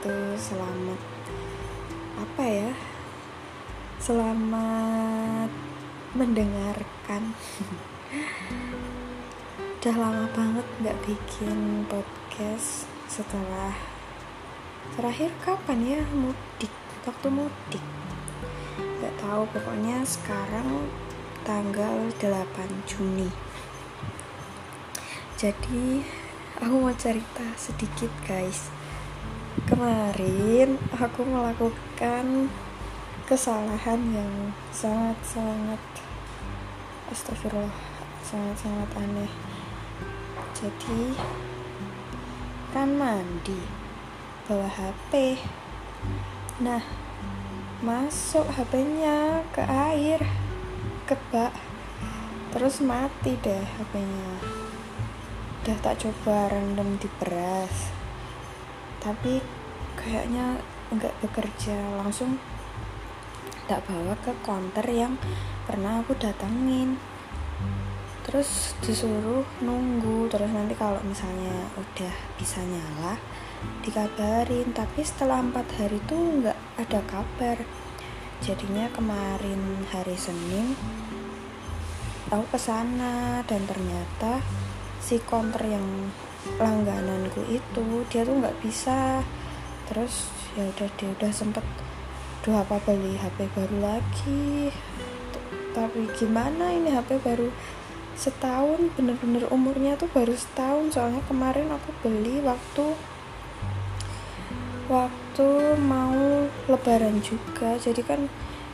itu selamat apa ya selamat mendengarkan. Udah lama banget nggak bikin podcast setelah terakhir kapan ya mudik waktu mudik. Nggak tahu pokoknya sekarang tanggal 8 Juni. Jadi aku mau cerita sedikit guys kemarin aku melakukan kesalahan yang sangat-sangat astagfirullah sangat-sangat aneh. Jadi kan mandi bawa HP nah masuk HP-nya ke air ke bak terus mati deh HP-nya udah tak coba random di beras tapi kayaknya nggak bekerja langsung. Tak bawa ke konter yang pernah aku datangin terus disuruh nunggu. Terus nanti kalau misalnya udah bisa nyala dikabarin. Tapi setelah empat hari tuh nggak ada kabar. Jadinya kemarin hari Senin aku ke sana dan ternyata si konter yang langgananku itu dia tuh nggak bisa. Terus ya udah dia udah sempet duh apa beli HP baru lagi? Tapi gimana ini HP baru setahun? Bener-bener umurnya tuh baru setahun. Soalnya kemarin aku beli waktu waktu mau lebaran juga. Jadi kan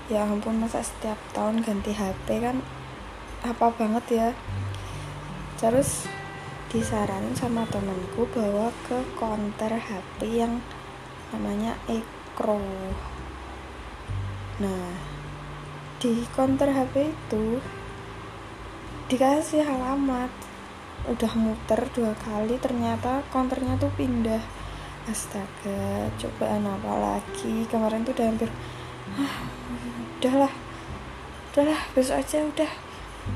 ya ampun masa setiap tahun ganti HP kan apa banget ya? Terus disaranin sama temanku bawa ke konter HP yang namanya Ekro Nah, di konter HP itu dikasih alamat. Udah muter dua kali ternyata konternya tuh pindah. Astaga, cobaan apa lagi? Kemarin tuh udah hampir ah, udahlah. Udahlah, besok aja udah.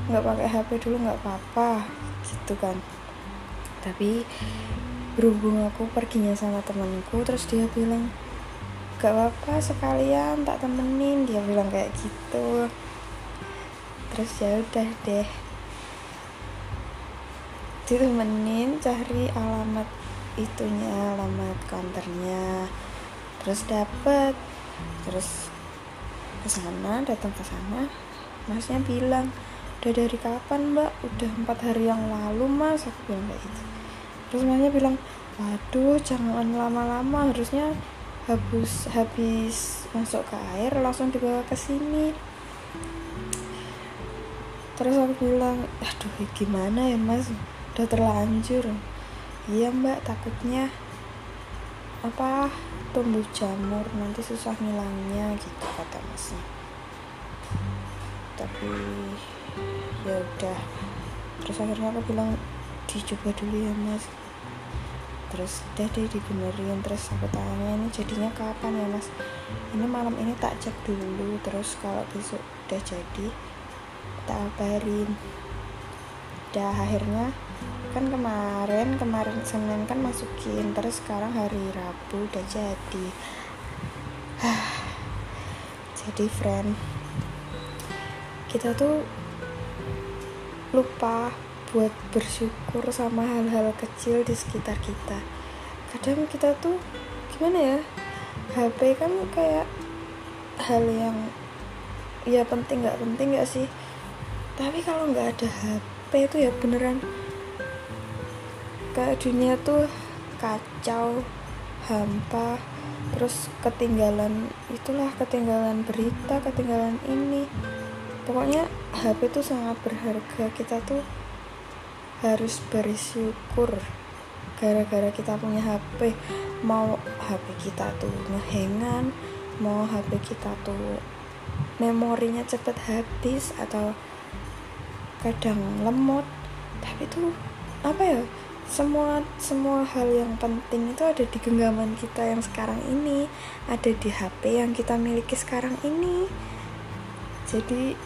nggak pakai HP dulu nggak apa-apa gitu kan. Tapi berhubung aku perginya sama temanku terus dia bilang gak apa-apa sekalian tak temenin. Dia bilang kayak gitu. Terus ya udah deh. Ditemenin cari alamat itunya alamat counternya terus dapet. Terus ke sana datang ke sana. Masnya bilang udah dari kapan mbak? Udah empat hari yang lalu mas. Aku bilang kayak gitu. Terus masnya bilang waduh jangan lama-lama. Harusnya habis habis masuk ke air langsung dibawa ke sini. Terus aku bilang aduh gimana ya mas? Udah terlanjur. Iya mbak. Takutnya apa tumbuh jamur nanti susah ngilangnya gitu kata masnya. Tapi ya udah. Terus akhirnya aku bilang dicoba dulu ya mas. Terus deh deh dibenerin. Terus aku tanya ini jadinya kapan ya mas? Ini malam ini tak cek dulu. Terus kalau besok udah jadi tak kabarin udah akhirnya kan kemarin kemarin Senin kan masukin. Terus sekarang hari Rabu udah jadi. Jadi friend kita tuh lupa buat bersyukur sama hal-hal kecil di sekitar kita. Kadang kita tuh gimana ya HP kan kayak hal yang ya penting nggak penting nggak sih? Tapi kalau nggak ada HP itu ya beneran kayak dunia tuh kacau hampa terus ketinggalan itulah ketinggalan berita ketinggalan ini pokoknya HP tuh sangat berharga. Kita tuh harus bersyukur gara-gara kita punya HP mau HP kita tuh ngehengan mau HP kita tuh memorinya cepet habis atau kadang lemot. Tapi tuh apa ya semua semua hal yang penting itu ada di genggaman kita yang sekarang ini. Ada di HP yang kita miliki sekarang ini jadi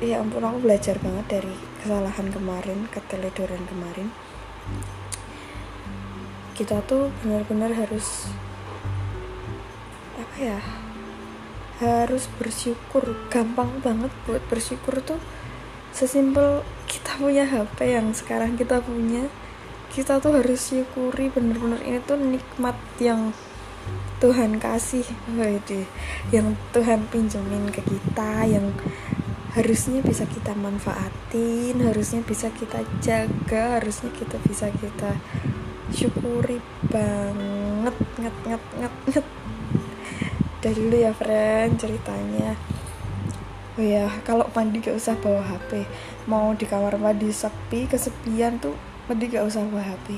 ya ampun aku belajar banget dari kesalahan kemarin keteledoran kemarin. Kita tuh benar-benar harus apa ya harus bersyukur. Gampang banget buat bersyukur tuh sesimpel kita punya HP yang sekarang kita punya. Kita tuh harus syukuri bener-bener ini tuh nikmat yang Tuhan kasih Wede, yang Tuhan pinjemin ke kita yang harusnya bisa kita manfaatin harusnya bisa kita jaga harusnya kita bisa kita syukuri banget nget nget nget nget. Dari dulu ya friend ceritanya. Oh ya kalau mandi gak usah bawa HP mau di kamar mandi sepi kesepian tuh mandi gak usah bawa HP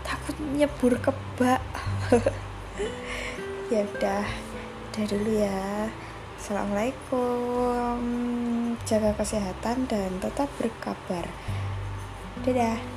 takut nyebur kebak ya udah udah dulu ya. Assalamualaikum. Jaga kesehatan dan tetap berkabar. Dadah